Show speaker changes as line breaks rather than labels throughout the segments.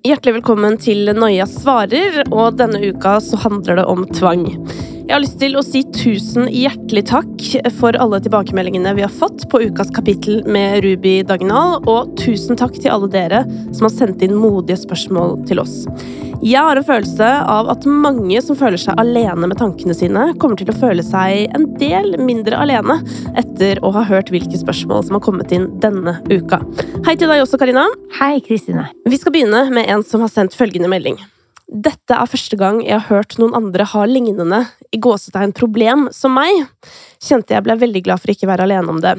Hjertelig velkommen til Noia svarer, og denne uka så handler det om tvang. Jeg har lyst til å si tusen hjertelig takk for alle tilbakemeldingene vi har fått på ukas kapittel med Ruby Dagnal, og tusen takk til alle dere som har sendt inn modige spørsmål til oss. Jeg har en følelse av at mange som føler seg alene med tankene sine, kommer til å føle seg en del mindre alene etter å ha hørt hvilke spørsmål som har kommet inn denne uka. Hei til deg også, Karina.
Hei, Kristine.
Vi skal begynne med en som har sendt følgende melding. Dette er første gang jeg har hørt noen andre ha lignende i gåsetegn problem som meg. Kjente jeg ble veldig glad for ikke å være alene om det.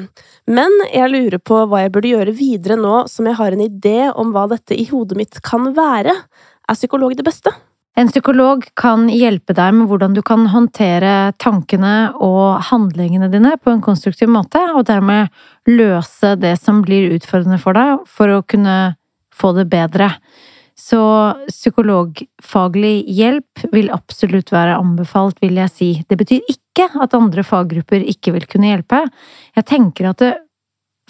Men jeg lurer på hva jeg burde gjøre videre nå som jeg har en idé om hva dette i hodet mitt kan være. Er psykolog det beste?
En psykolog kan hjelpe deg med hvordan du kan håndtere tankene og handlingene dine på en konstruktiv måte, og dermed løse det som blir utfordrende for deg, for å kunne få det bedre. Så psykologfaglig hjelp vil absolutt være anbefalt, vil jeg si. Det betyr ikke at andre faggrupper ikke vil kunne hjelpe. Jeg tenker at det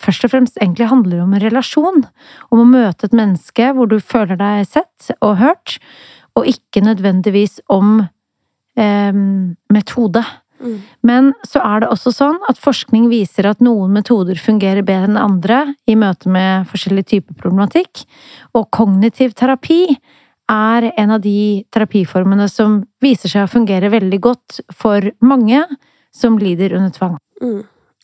først og fremst egentlig handler om en relasjon. Om å møte et menneske hvor du føler deg sett og hørt, og ikke nødvendigvis om eh, metode. Men så er det også sånn at forskning viser at noen metoder fungerer bedre enn andre i møte med forskjellige typer problematikk, og kognitiv terapi er en av de terapiformene som viser seg å fungere veldig godt for mange som lider under tvang.
Mm.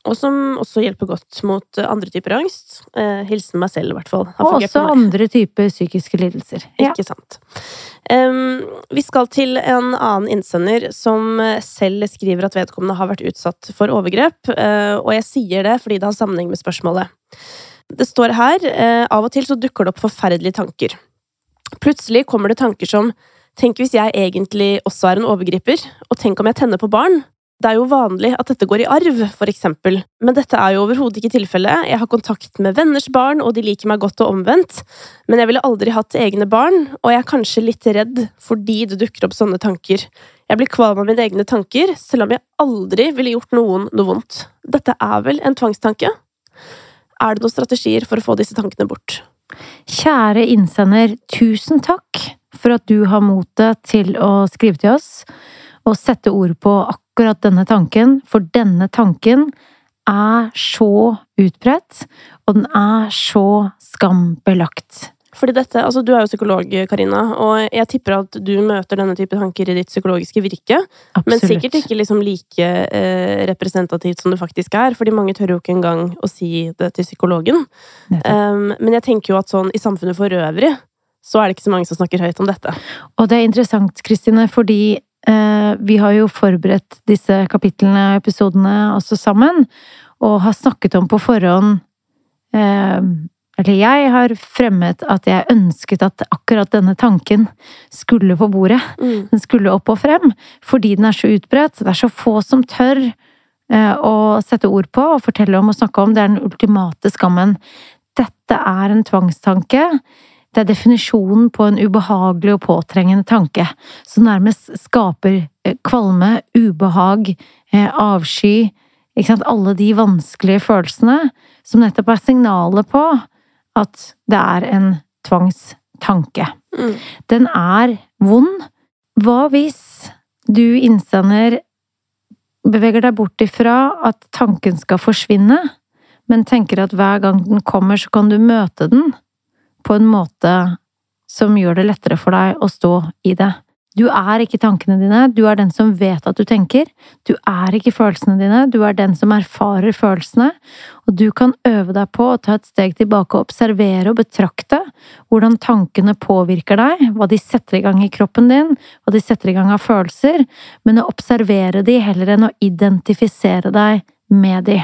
Og som også hjelper godt mot andre typer angst. Eh, hilsen meg selv, i hvert fall.
Og også andre typer psykiske lidelser.
Ja. Ikke sant. Um, vi skal til en annen innsender som selv skriver at vedkommende har vært utsatt for overgrep. Uh, og jeg sier det fordi det har sammenheng med spørsmålet. Det står her uh, av og til så dukker det opp forferdelige tanker. Plutselig kommer det tanker som Tenk hvis jeg egentlig også er en overgriper, og tenk om jeg tenner på barn? Det er jo vanlig at dette går i arv, for eksempel, men dette er jo overhodet ikke tilfellet. Jeg har kontakt med venners barn, og de liker meg godt og omvendt, men jeg ville aldri hatt egne barn, og jeg er kanskje litt redd fordi det dukker opp sånne tanker. Jeg blir kvalm av mine egne tanker, selv om jeg aldri ville gjort noen noe vondt. Dette er vel en tvangstanke? Er det noen strategier for å få disse tankene bort?
Kjære innsender, tusen takk for at du har motet til å skrive til oss og sette ord på akkurat akkurat denne tanken, for denne tanken er så utbredt, og den er så skambelagt.
Fordi dette, altså Du er jo psykolog, Karina, og jeg tipper at du møter denne type tanker i ditt psykologiske virke. Absolutt. Men sikkert ikke liksom like eh, representativt som det faktisk er, fordi mange tør jo ikke engang å si det til psykologen. Um, men jeg tenker jo at sånn i samfunnet for øvrig så er det ikke så mange som snakker høyt om dette.
Og det er interessant, Kristine, fordi vi har jo forberedt disse kapitlene og episodene også sammen, og har snakket om på forhånd eh, Eller jeg har fremmet at jeg ønsket at akkurat denne tanken skulle på bordet. Mm. Den skulle opp og frem, fordi den er så utbredt. Det er så få som tør eh, å sette ord på og fortelle om og snakke om. Det er den ultimate skammen. Dette er en tvangstanke det er definisjonen på en ubehagelig og påtrengende tanke, som nærmest skaper eh, kvalme, ubehag, eh, avsky ikke sant? Alle de vanskelige følelsene som nettopp er signalet på at det er en tvangstanke. Mm. Den er vond. Hva hvis du innsender beveger deg bort ifra at tanken skal forsvinne, men tenker at hver gang den kommer, så kan du møte den? På en måte som gjør det lettere for deg å stå i det. Du er ikke tankene dine, du er den som vet at du tenker. Du er ikke følelsene dine, du er den som erfarer følelsene. Og du kan øve deg på å ta et steg tilbake og observere og betrakte hvordan tankene påvirker deg, hva de setter i gang i kroppen din, hva de setter i gang av følelser, men å observere de heller enn å identifisere deg med de.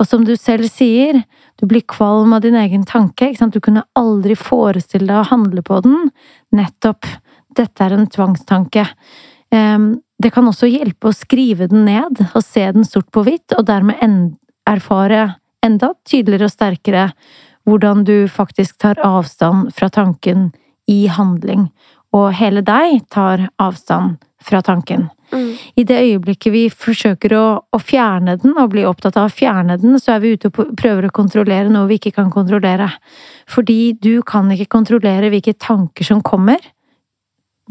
Og som du selv sier, du blir kvalm av din egen tanke, ikke sant? du kunne aldri forestille deg å handle på den. Nettopp. Dette er en tvangstanke. Det kan også hjelpe å skrive den ned og se den sort på hvitt, og dermed erfare enda tydeligere og sterkere hvordan du faktisk tar avstand fra tanken i handling, og hele deg tar avstand fra tanken.
Mm.
I det øyeblikket vi forsøker å, å fjerne den, og bli opptatt av å fjerne den, så er vi ute og prøver å kontrollere noe vi ikke kan kontrollere. Fordi du kan ikke kontrollere hvilke tanker som kommer,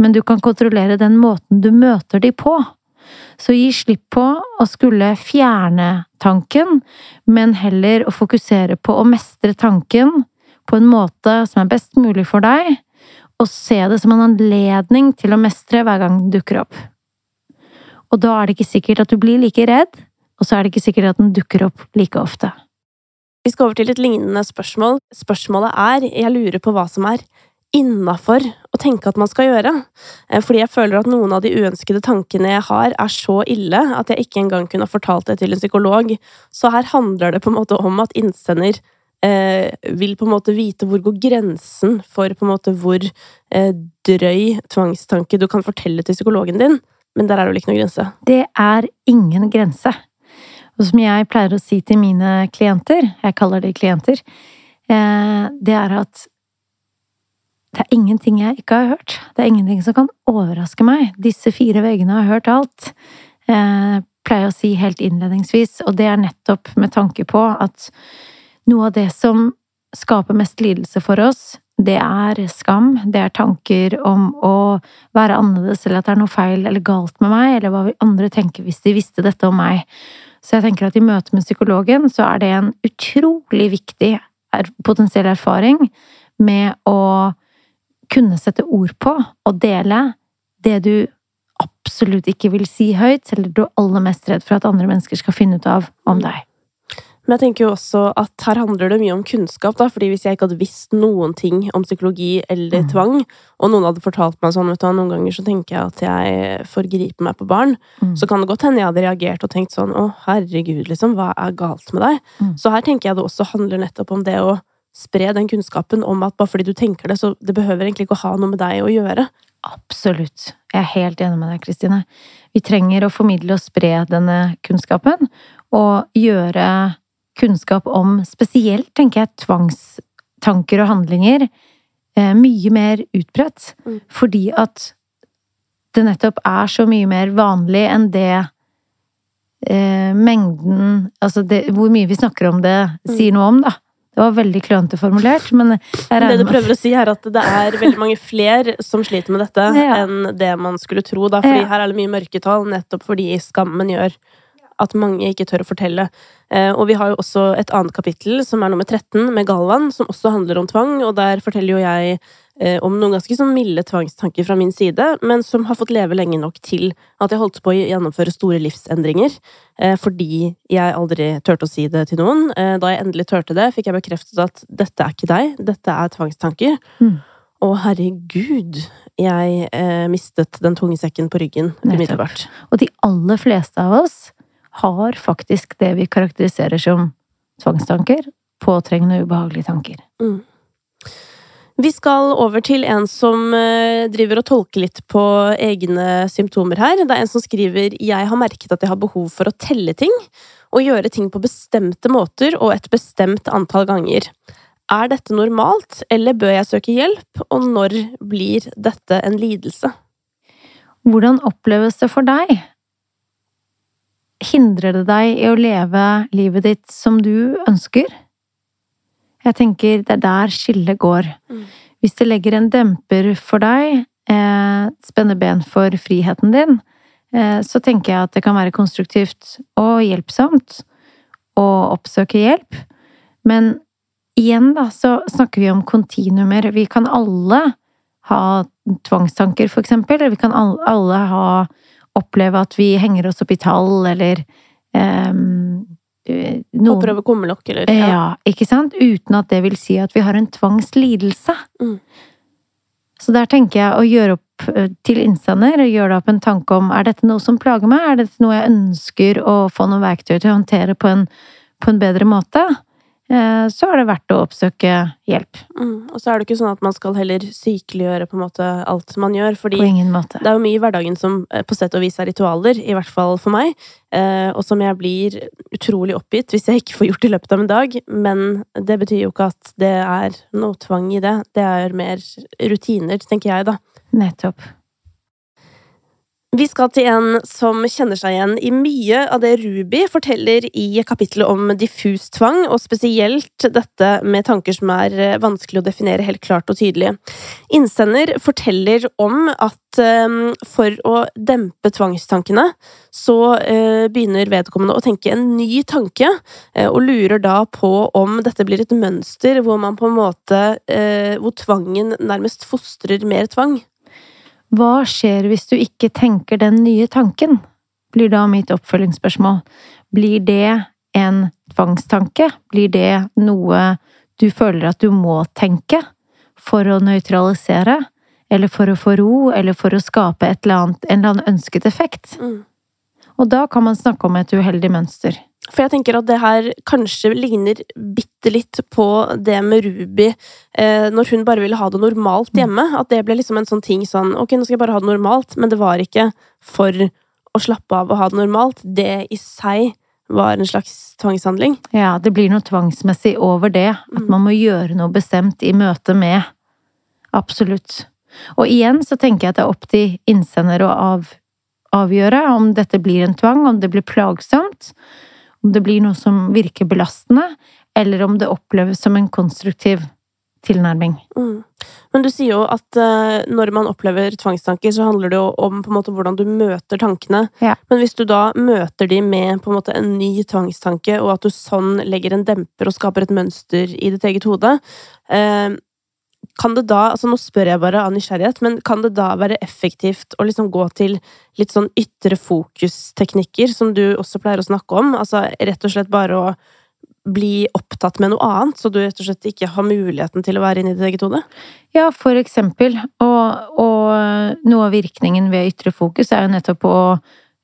men du kan kontrollere den måten du møter de på. Så gi slipp på å skulle fjerne tanken, men heller å fokusere på å mestre tanken på en måte som er best mulig for deg, og se det som en anledning til å mestre hver gang den dukker opp. Og da er det ikke sikkert at du blir like redd, og så er det ikke sikkert at den dukker opp like ofte.
Vi skal over til et lignende spørsmål. Spørsmålet er, jeg lurer på hva som er innafor å tenke at man skal gjøre. Eh, fordi jeg føler at noen av de uønskede tankene jeg har, er så ille at jeg ikke engang kunne fortalt det til en psykolog. Så her handler det på en måte om at innsender eh, vil på en måte vite hvor går grensen for på en måte hvor eh, drøy tvangstanke du kan fortelle til psykologen din. Men der er det vel ikke noen grense?
Det er ingen grense. Og som jeg pleier å si til mine klienter, jeg kaller de klienter, eh, det er at det er ingenting jeg ikke har hørt. Det er ingenting som kan overraske meg. Disse fire veggene har hørt alt. Jeg pleier å si helt innledningsvis, og det er nettopp med tanke på at noe av det som skaper mest lidelse for oss, det er skam, det er tanker om å være annerledes, eller at det er noe feil eller galt med meg, eller hva andre tenker hvis de visste dette om meg. Så jeg tenker at i møte med psykologen så er det en utrolig viktig potensiell erfaring med å kunne sette ord på og dele det du absolutt ikke vil si høyt, eller du er aller mest redd for at andre mennesker skal finne ut av om deg.
Men jeg tenker jo også at her handler det mye om kunnskap, da, fordi hvis jeg ikke hadde visst noen ting om psykologi eller
Mm.
tvang, og noen hadde fortalt meg sånn, vet du noen ganger så tenker jeg at jeg forgriper meg på barn,
Mm.
så kan det godt hende jeg hadde reagert og tenkt sånn å herregud, liksom, hva er galt med deg?
Mm.
Så her tenker jeg det også handler nettopp om det å spre den kunnskapen om at bare fordi du tenker det, så det behøver egentlig ikke å ha noe med deg å gjøre.
Absolutt. Jeg er helt enig med deg, Kristine. Vi trenger å formidle og spre denne kunnskapen, og gjøre kunnskap om spesielt, tenker jeg, tvangstanker og handlinger eh, mye mer utbredt.
Mm.
Fordi at det nettopp er så mye mer vanlig enn det eh, mengden Altså det, hvor mye vi snakker om det, sier noe om, da. Det var veldig klønete formulert, men
det du prøver å si, er at det er veldig mange flere som sliter med dette,
Ja.
enn det man skulle tro. Da. Fordi
Ja.
her er det mye mørketall, nettopp fordi skammen gjør at mange ikke tør å fortelle. Eh, og vi har jo også et annet kapittel, som er nummer 13, med Galvan, som også handler om tvang, og der forteller jo jeg eh, om noen ganske sånn milde tvangstanker fra min side, men som har fått leve lenge nok til at jeg holdt på å gjennomføre store livsendringer, eh, fordi jeg aldri turte å si det til noen. Da jeg endelig turte det, fikk jeg bekreftet at dette er ikke deg, dette er tvangstanker.
Mm.
Å, herregud, jeg eh, mistet den tunge sekken på ryggen umiddelbart.
Og de aller fleste av oss har faktisk det vi karakteriserer som tvangstanker. Påtrengende og ubehagelige tanker.
Mm. Vi skal over til en som eh, driver og tolker litt på egne symptomer her. Det er en som skriver Jeg har merket at jeg har behov for å telle ting og gjøre ting på bestemte måter og et bestemt antall ganger. Er dette normalt, eller bør jeg søke hjelp, og når blir dette en lidelse?
Hvordan oppleves det for deg? Hindrer det deg i å leve livet ditt som du ønsker? Jeg tenker det er der skillet går.
Mm.
Hvis det legger en demper for deg, eh, spenner ben for friheten din, eh, så tenker jeg at det kan være konstruktivt og hjelpsomt å oppsøke hjelp. Men igjen, da, så snakker vi om kontinumer. Vi kan alle ha tvangstanker, for eksempel. Eller vi kan alle ha oppleve at vi henger oss opp i tall, eller ehm, prøve å
komme nok, eller
ja. ikke sant? Uten at det vil si at vi har en tvangslidelse.
Mm.
Så der tenker jeg å gjøre opp eh, til innsender, og gjøre opp en tanke om er dette noe som plager meg, er dette noe jeg ønsker å få noen verktøy til å håndtere på en, på en bedre måte, eh, så er det verdt å oppsøke hjelp.
Mm. Og så er det ikke sånn at man skal heller sykeliggjøre på en måte alt man gjør, fordi
På ingen måte.
Det er jo mye i hverdagen som eh, på sett og vis er ritualer, i hvert fall for meg, eh, og som jeg blir utrolig oppgitt hvis jeg ikke får gjort i løpet av en dag, men det betyr jo ikke at det er noe tvang i det. Det er mer rutiner, tenker jeg, da.
Nettopp.
Vi skal til en som kjenner seg igjen i mye av det Ruby forteller i kapittelet om diffus tvang, og spesielt dette med tanker som er eh, vanskelig å definere helt klart og tydelig. Innsender forteller om at um, for å dempe tvangstankene, så uh, begynner vedkommende å tenke en ny tanke, og lurer da på om dette blir et mønster hvor man på en måte Hvor tvangen nærmest fostrer mer tvang.
Hva skjer hvis du ikke tenker den nye tanken? Blir da mitt oppfølgingsspørsmål. Blir det en tvangstanke? Blir det noe du føler at du må tenke for å nøytralisere? Eller for å få ro, eller for å skape eller annet, en eller annen ønsket effekt? Mm. Og da kan man snakke om et uheldig mønster.
For jeg tenker at det her kanskje ligner bitte litt på det med Ruby eh, når hun bare ville ha det normalt mm. hjemme. At det ble liksom en sånn ting sånn Ok, nå skal jeg bare ha det normalt, men det var ikke for å slappe av og ha det normalt. Det i seg var en slags tvangshandling.
Ja, det blir noe tvangsmessig over det. At mm. man må gjøre noe bestemt i møte med. Absolutt. Og igjen så tenker jeg at det er opp til innsender å av, avgjøre om dette blir en tvang, om det blir plagsomt om det blir noe som virker belastende, eller om det oppleves som en konstruktiv tilnærming. Mm.
Men du sier jo at uh, når man opplever tvangstanker, så handler det jo om på en måte hvordan du møter tankene. Ja. Men hvis du da møter de med på en måte en ny tvangstanke, og at du sånn legger en demper og skaper et mønster i ditt eget hode, uh, kan det da, altså nå spør jeg bare av nysgjerrighet, men kan det da være effektivt å liksom gå til litt sånn ytre fokusteknikker, som du også pleier å snakke om? Altså rett og slett bare å bli opptatt med noe annet, så du rett og slett ikke har muligheten til å være inni ditt eget hode?
Ja, for eksempel. Og, og noe av virkningen ved ytre fokus er jo nettopp å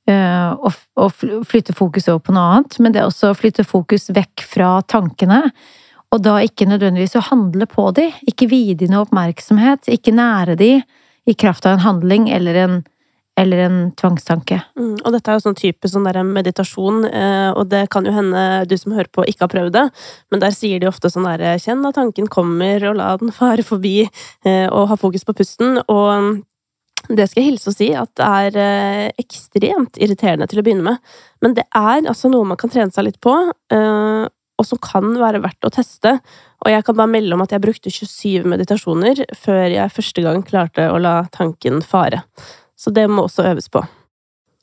eh, å, flytte fokus over på noe annet, men det er også å flytte fokus vekk fra tankene og da ikke nødvendigvis å handle på de, ikke vie de noe oppmerksomhet, ikke nære de i kraft av en handling eller en, eller en tvangstanke.
Mm, og dette er jo sånn type sånn der meditasjon, eh, og det kan jo hende du som hører på, ikke har prøvd det, men der sier de ofte sånn derre kjenn at tanken kommer, og la den fare forbi, eh, og ha fokus på pusten. og det skal jeg hilse og si at det er eh, ekstremt irriterende til å begynne med. Men det er altså noe man kan trene seg litt på og som kan være verdt å teste. Og jeg kan bare melde om at jeg brukte 27 meditasjoner før jeg første gang klarte å la tanken fare. Så det må også øves på.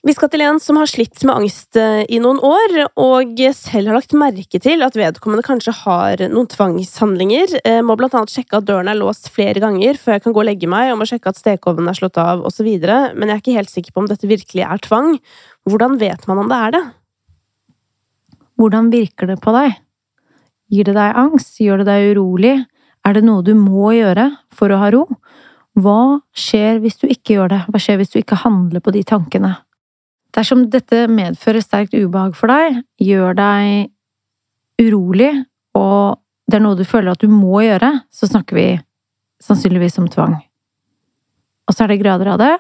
Vi skal til en som har slitt med angst eh, i noen år, og selv har lagt merke til at vedkommende kanskje har noen tvangshandlinger. Jeg eh, må blant annet sjekke at døren er låst flere ganger før jeg kan gå og legge meg, og må sjekke at stekeovnen er slått av, osv., men jeg er ikke helt sikker på om dette virkelig er tvang. Hvordan vet man om det er det?
Hvordan virker det på deg? Gir det deg angst? Gjør det deg urolig? Er det noe du må gjøre for å ha ro? Hva skjer hvis du ikke gjør det? Hva skjer hvis du ikke handler på de tankene? Dersom dette medfører sterkt ubehag for deg, gjør deg urolig, og det er noe du føler at du må gjøre, så snakker vi sannsynligvis om tvang. Og så er det grader av det.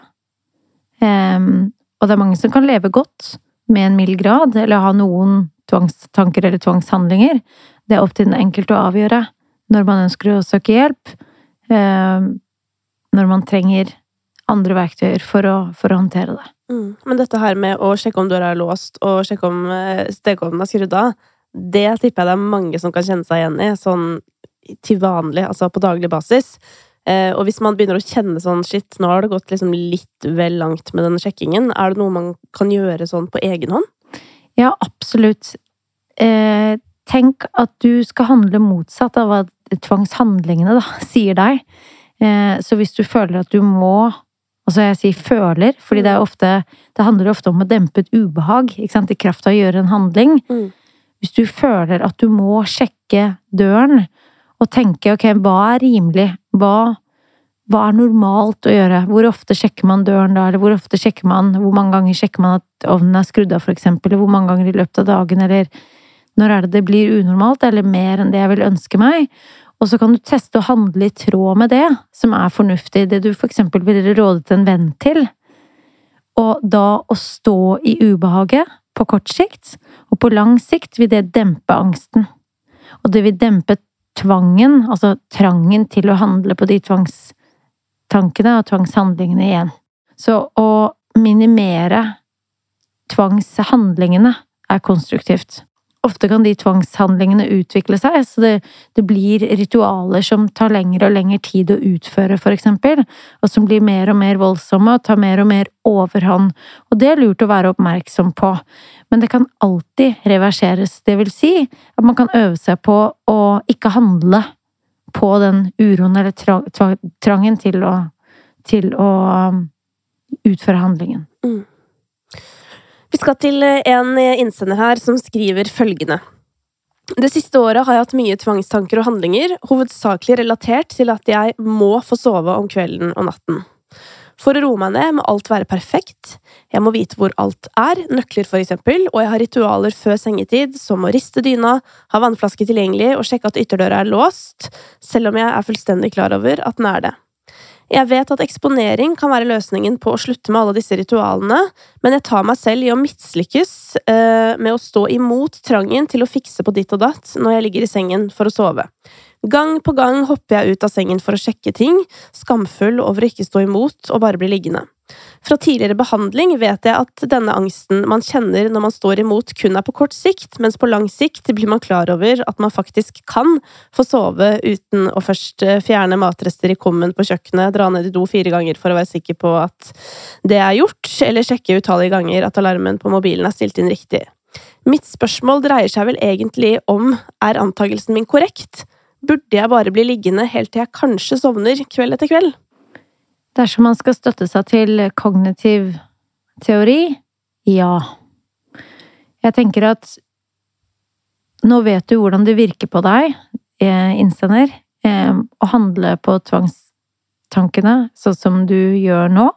Um, og det er mange som kan leve godt med en mild grad, eller ha noen tvangstanker eller tvangshandlinger. Det er opp til den enkelte å avgjøre når man ønsker å søke hjelp, eh, når man trenger andre verktøyer for å, for å håndtere det.
Mm. Men dette her med å sjekke om døra er låst, og sjekke om eh, stekeovnen er skrudd av, det tipper jeg det er mange som kan kjenne seg igjen i, sånn til vanlig, altså på daglig basis. Eh, og hvis man begynner å kjenne sånn shit, nå har det gått liksom litt vel langt med den sjekkingen, er det noe man kan gjøre sånn på egen hånd?
Ja, absolutt. Eh, tenk at du skal handle motsatt av hva tvangshandlingene da, sier deg. Eh, så hvis du føler at du må Altså jeg sier føler, fordi det er ofte Det handler ofte om å dempe et ubehag, i kraft av å gjøre en handling. Mm. Hvis du føler at du må sjekke døren og tenke ok, hva er rimelig? Hva, hva er normalt å gjøre? Hvor ofte sjekker man døren da, eller hvor ofte sjekker man Hvor mange ganger sjekker man at ovnen er skrudd av, eksempel? Eller hvor mange ganger i løpet av dagen, eller når er det det blir unormalt, eller mer enn det jeg vil ønske meg? Og så kan du teste å handle i tråd med det, som er fornuftig, det du eksempel ville rådet en venn til. Og da å stå i ubehaget på kort sikt, og på lang sikt vil det dempe angsten. Og det vil dempe tvangen, altså trangen til å handle på de tvangstankene og tvangshandlingene igjen. Så å minimere tvangshandlingene er konstruktivt. Ofte kan de tvangshandlingene utvikle seg, så det, det, blir ritualer som tar lengre og lengre tid å utføre, for eksempel, og som blir mer og mer voldsomme og tar mer og mer overhånd, og det er lurt å være oppmerksom på. Men det kan alltid reverseres, det vil si at man kan øve seg på å ikke handle på den uroen eller trangen til å, til å um, utføre handlingen. Mm.
Vi skal til eh, en eh, innsender her som skriver følgende. Det siste året har jeg hatt mye tvangstanker og handlinger, hovedsakelig relatert til at jeg må få sove om kvelden og natten. For å roe meg ned må alt være perfekt, jeg må vite hvor alt er, nøkler for eksempel, og jeg har ritualer før sengetid, som å riste dyna, ha vannflaske tilgjengelig og sjekke at ytterdøra er låst, selv om jeg er fullstendig klar over at den er det. Jeg vet at eksponering kan være løsningen på å slutte med alle disse ritualene, men jeg tar meg selv i å mislykkes eh, med å stå imot trangen til å fikse på ditt og datt når jeg ligger i sengen for å sove. Gang på gang hopper jeg ut av sengen for å sjekke ting, skamfull over å ikke stå imot og bare bli liggende. Fra tidligere behandling vet jeg at denne angsten man kjenner når man står imot, kun er på kort sikt, mens på lang sikt blir man klar over at man faktisk kan få sove uten å først eh, fjerne matrester i kummen på kjøkkenet, dra ned i do fire ganger for å være sikker på at det er gjort, eller sjekke utallige ganger at alarmen på mobilen er stilt inn riktig. Mitt spørsmål dreier seg vel egentlig om er antagelsen min korrekt? Burde jeg bare bli liggende helt til jeg kanskje sovner kveld etter kveld?
Dersom man skal støtte seg til kognitiv teori ja. Jeg tenker at nå vet du hvordan det virker på deg, eh, innsender, eh, å handle på tvangstankene sånn som du gjør nå.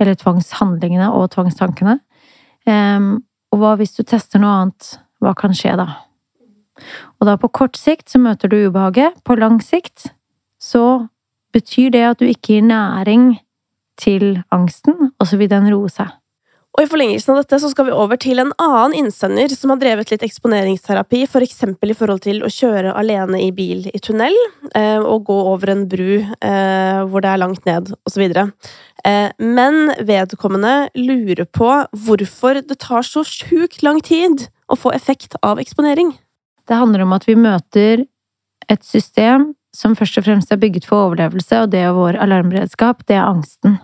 Eller tvangshandlingene og tvangstankene. Eh, og hva hvis du tester noe annet? Hva kan skje da? Og da på kort sikt så møter du ubehaget. På lang sikt så betyr det at du ikke gir næring til angsten, og så vil den roe seg.
Og I forlengelsen av dette så skal vi over til en annen innsender som har drevet litt eksponeringsterapi, f.eks. For i forhold til å kjøre alene i bil i tunnel, eh, og gå over en bru eh, hvor det er langt ned, osv. Eh, men vedkommende lurer på hvorfor det tar så sjukt lang tid å få effekt av eksponering.
Det handler om at vi møter et system som først og fremst er bygget for overlevelse, og det er vår alarmberedskap, det er angsten.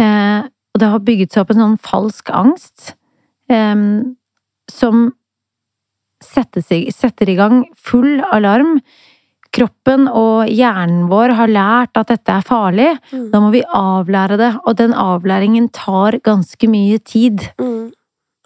Eh, og det har bygget seg opp en sånn falsk angst eh, som setter, setter i gang full alarm. Kroppen og hjernen vår har lært at dette er farlig. Mm. Da må vi avlære det, og den avlæringen tar ganske mye tid. Mm.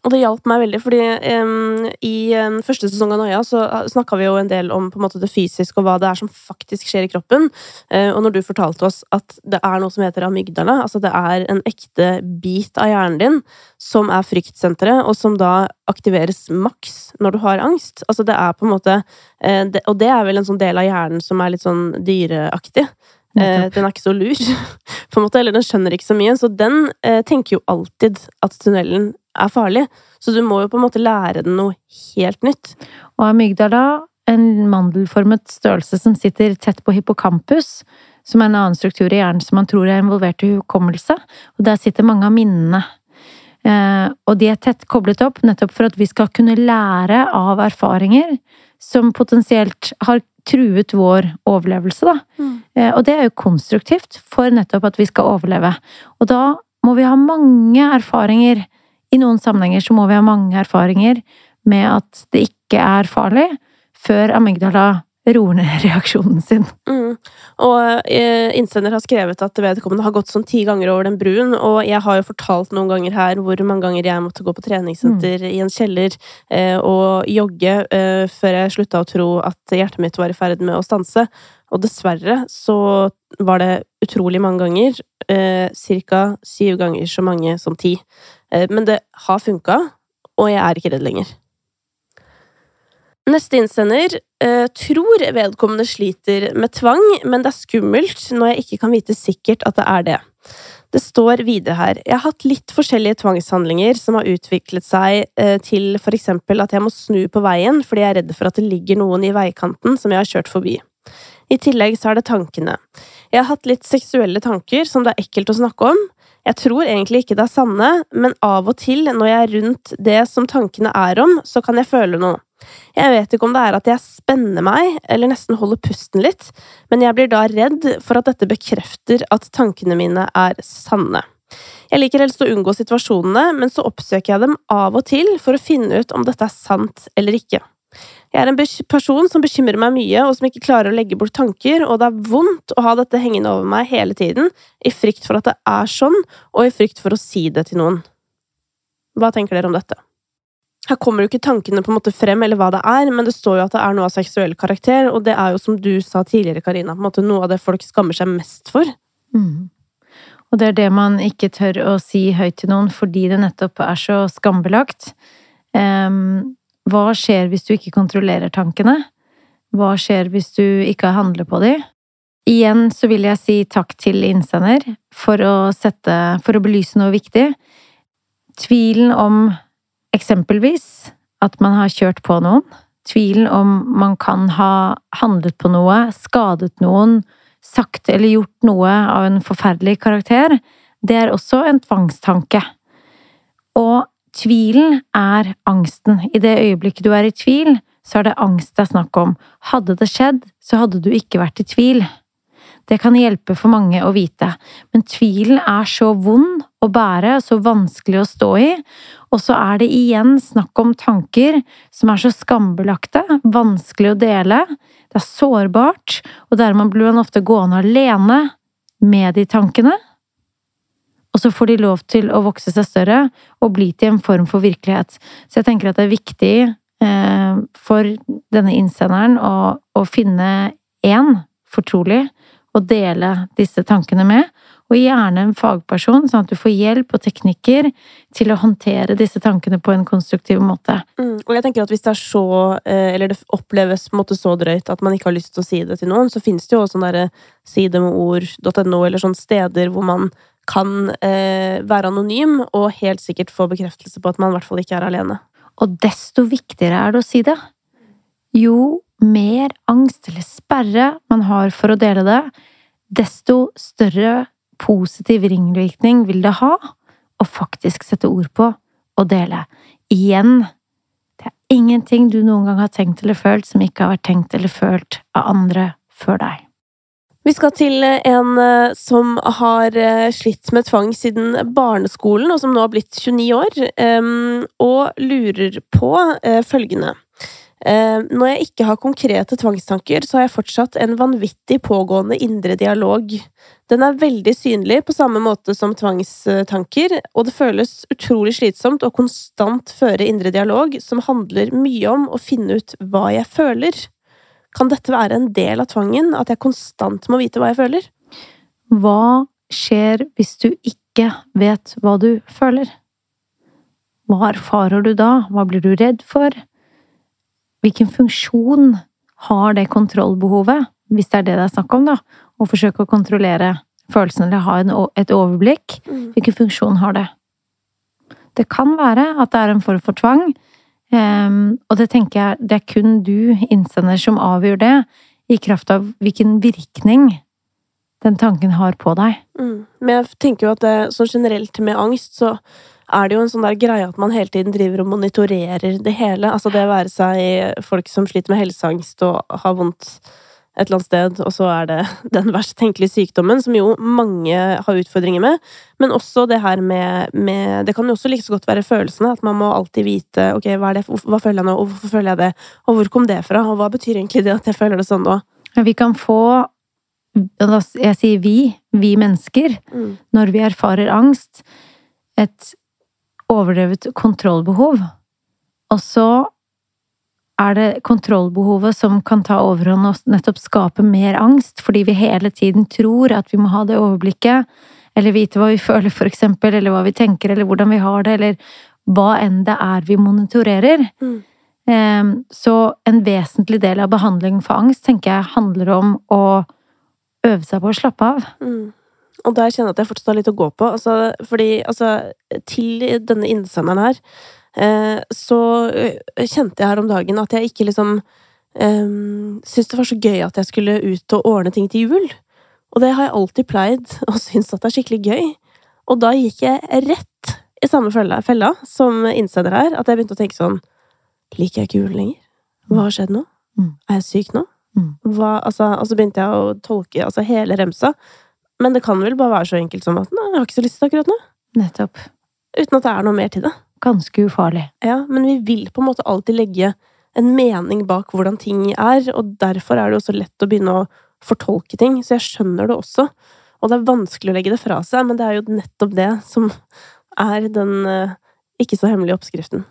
Og det hjalp meg veldig, fordi um, i um, første sesong av Noia så snakka vi jo en del om på en måte det fysiske og hva det er som faktisk skjer i kroppen. Uh, og når du fortalte oss at det er noe som heter amygdala, altså det er en ekte bit av hjernen din som er fryktsenteret, og som da aktiveres maks når du har angst. Altså det er på en måte uh, det, Og det er vel en sånn del av hjernen som er litt sånn dyreaktig. Uh, den er ikke så lur, på en måte, eller den skjønner ikke så mye. Så den tenker jo alltid at tunnelen er farlig. Så du må jo på en måte lære den noe helt nytt.
Og amygdala, en mandelformet størrelse som sitter tett på hippocampus, som er en annen struktur i hjernen som man tror er involvert i hukommelse, og der sitter mange av minnene. Eh, og de er tett koblet opp nettopp for at vi skal kunne lære av erfaringer som potensielt har truet vår overlevelse, da. Mm. Eh, og det er jo konstruktivt for nettopp at vi skal overleve. Og da må vi ha mange erfaringer i noen sammenhenger så må vi ha mange erfaringer med at det ikke er farlig, før amygdala roer ned reaksjonen sin.
Mm. Og eh, innsender har skrevet at vedkommende har gått sånn ti ganger over den bruen, og jeg har jo fortalt noen ganger her hvor mange ganger jeg måtte gå på treningssenter mm. i en kjeller eh, og jogge eh, før jeg slutta å tro at hjertet mitt var i ferd med å stanse. Og dessverre så var det utrolig mange ganger, eh, ca. syv ganger så mange som ti. Eh, men det har funka, og jeg er ikke redd lenger. Neste innsender eh, tror vedkommende sliter med tvang, men det er skummelt når jeg ikke kan vite sikkert at det er det. Det står videre her jeg har hatt litt forskjellige tvangshandlinger som har utviklet seg eh, til for eksempel at jeg må snu på veien fordi jeg er redd for at det ligger noen i veikanten som jeg har kjørt forbi. I tillegg så er det tankene. Jeg har hatt litt seksuelle tanker som det er ekkelt å snakke om, Jeg tror egentlig ikke det er sanne, men av og til når jeg er rundt det som tankene er om, så kan jeg føle noe. Jeg vet ikke om det er at jeg spenner meg, eller nesten holder pusten litt, men jeg blir da redd for at dette bekrefter at tankene mine er sanne. Jeg liker helst å unngå situasjonene, men så oppsøker jeg dem av og til for å finne ut om dette er sant eller ikke. Jeg er en person som bekymrer meg mye, og som ikke klarer å legge bort tanker, og det er vondt å ha dette hengende over meg hele tiden, i frykt for at det er sånn, og i frykt for å si det til noen. Hva tenker dere om dette? Her kommer jo ikke tankene på en måte frem, eller hva det er, men det står jo at det er noe av seksuell karakter, og det er jo som du sa tidligere, Karina, på en måte noe av det folk skammer seg mest for.
Mm. Og det er det man ikke tør å si høyt til noen fordi det nettopp er så skambelagt. Um, hva skjer hvis du ikke kontrollerer tankene? Hva skjer hvis du ikke handler på dem? Igjen så vil jeg si takk til innsender for å sette For å belyse noe viktig. Tvilen om eksempelvis at man har kjørt på noen. Tvilen om man kan ha handlet på noe, skadet noen, sagt eller gjort noe av en forferdelig karakter, det er også en tvangstanke. Og tvilen er angsten. I det øyeblikket du er i tvil, så er det angst det er snakk om. Hadde det skjedd, så hadde du ikke vært i tvil. Det kan hjelpe for mange å vite, men tvilen er så vond å bære, så vanskelig å stå i, og så er det igjen snakk om tanker som er så skambelagte, vanskelig å dele, det er sårbart, og dermed blir man ofte gående alene med de tankene. Og så får de lov til å vokse seg større og bli til en form for virkelighet. Så jeg tenker at det er viktig eh, for denne innsenderen å, å finne én fortrolig å dele disse tankene med, og gjerne en fagperson, sånn at du får hjelp og teknikker til å håndtere disse tankene på en konstruktiv måte.
Mm, og jeg tenker at hvis det er så, eh, eller det oppleves måte så drøyt at man ikke har lyst til å si det til noen, så finnes det jo også sånn derre sidemord.no, eller sånne steder hvor man kan eh, være anonym og helt sikkert få bekreftelse på at man i hvert fall ikke er alene.
Og desto viktigere er det å si det. Jo mer angst eller sperre man har for å dele det, desto større positiv ringvirkning vil det ha å faktisk sette ord på og dele. Igjen, det er ingenting du noen gang har tenkt eller følt som ikke har vært tenkt eller følt av andre før deg.
Vi skal til en eh, som har eh, slitt med tvang siden barneskolen, og som nå har blitt 29 år, og lurer på eh, følgende. Eh, når jeg ikke har konkrete tvangstanker, så har jeg fortsatt en vanvittig pågående indre dialog. Den er veldig synlig på samme måte som tvangstanker, og det føles utrolig slitsomt å konstant føre indre dialog som handler mye om å finne ut hva jeg føler. Kan dette være en del av tvangen, at jeg konstant må vite hva jeg føler?
Hva skjer hvis du ikke vet hva du føler? Hva erfarer du da? Hva blir du redd for? Hvilken funksjon har det kontrollbehovet, hvis det er det det er snakk om, da, å forsøke å kontrollere følelsene eller ha et overblikk? Mm. Hvilken funksjon har det? Det kan være at det er en form for tvang, um, og det tenker jeg det er kun du, innsender, som avgjør det, i kraft av hvilken virkning den tanken har på deg.
Mm. Men jeg tenker jo at det, sånn generelt med angst, så er det jo en sånn der greie at man hele tiden driver og monitorerer det hele. Altså det å være seg folk som sliter med helseangst og har vondt et eller annet sted, og så er det den verst tenkelige sykdommen, som jo mange har utfordringer med. Men også det her med, med Det kan jo også like så godt være følelsene. At man må alltid vite ok, hva, er det, hva føler jeg nå, og hvorfor føler jeg det, og hvor kom det fra, og hva betyr egentlig det at jeg føler det sånn nå?
Ja, vi kan få Jeg sier vi, vi mennesker, mm. når vi erfarer angst, et overdrevet kontrollbehov. Og så er det kontrollbehovet som kan ta overhånd og nettopp skape mer angst, fordi vi hele tiden tror at vi må ha det overblikket, eller vite hva vi føler, for eksempel, eller hva vi tenker, eller hvordan vi har det, eller hva enn det er vi monitorerer. Mm. Ehm, så en vesentlig del av behandlingen for angst tenker jeg handler om å øve seg på å slappe av. Mm.
Og der kjenner jeg at jeg fortsatt har litt å gå på. Altså, fordi altså, til denne innsenderen her, så eh, kjente jeg her om dagen at jeg ikke liksom um, syntes det var så gøy at jeg skulle ut og ordne ting til jul. Og det har jeg alltid pleid og synes at det er skikkelig gøy. Og da gikk jeg rett i samme fella, fella som innsender her, at jeg begynte å tenke sånn Liker jeg ikke jul lenger? Hva har skjedd nå?
Mm.
Er jeg syk nå?
Mm.
Hva, altså, og så begynte jeg å tolke altså, hele remsa. Men det kan vel bare være så enkelt som at nei, jeg har ikke så lyst til det akkurat nå.
Nettopp.
Uten at det er noe mer til det.
Ganske ufarlig.
Ja, men vi vil på en måte alltid legge en mening bak hvordan ting er, og derfor er det også lett å begynne å fortolke ting. Så jeg skjønner det også. Og det er vanskelig å legge det fra seg, men det er jo nettopp det som er den eh, ikke så hemmelige oppskriften.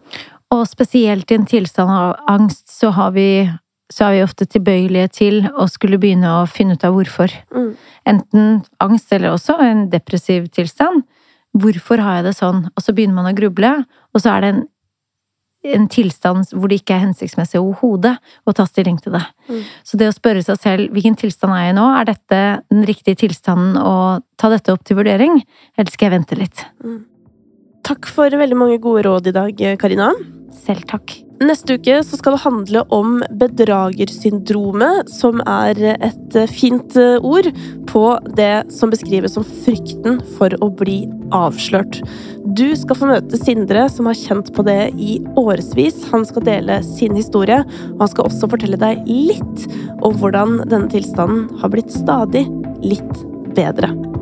Og spesielt i en tilstand av angst, så, har vi, så er vi ofte tilbøyelige til å skulle begynne å finne ut av hvorfor.
Mm.
Enten angst eller også en depressiv tilstand. Hvorfor har jeg det sånn? Og så begynner man å gruble, og så er det en, en tilstand hvor det ikke er hensiktsmessig overhodet å ta stilling til det.
Mm.
Så det å spørre seg selv hvilken tilstand er jeg nå, er dette den riktige tilstanden å ta dette opp til vurdering, eller skal jeg vente litt?
Takk for veldig mange gode råd i dag, Karina.
Selv takk.
Neste uke skal det handle om bedragersyndromet, som er et fint ord på det som beskrives som frykten for å bli avslørt. Du skal få møte Sindre, som har kjent på det i årevis. Han skal dele sin historie, og han skal også fortelle deg litt om hvordan denne tilstanden har blitt stadig litt bedre.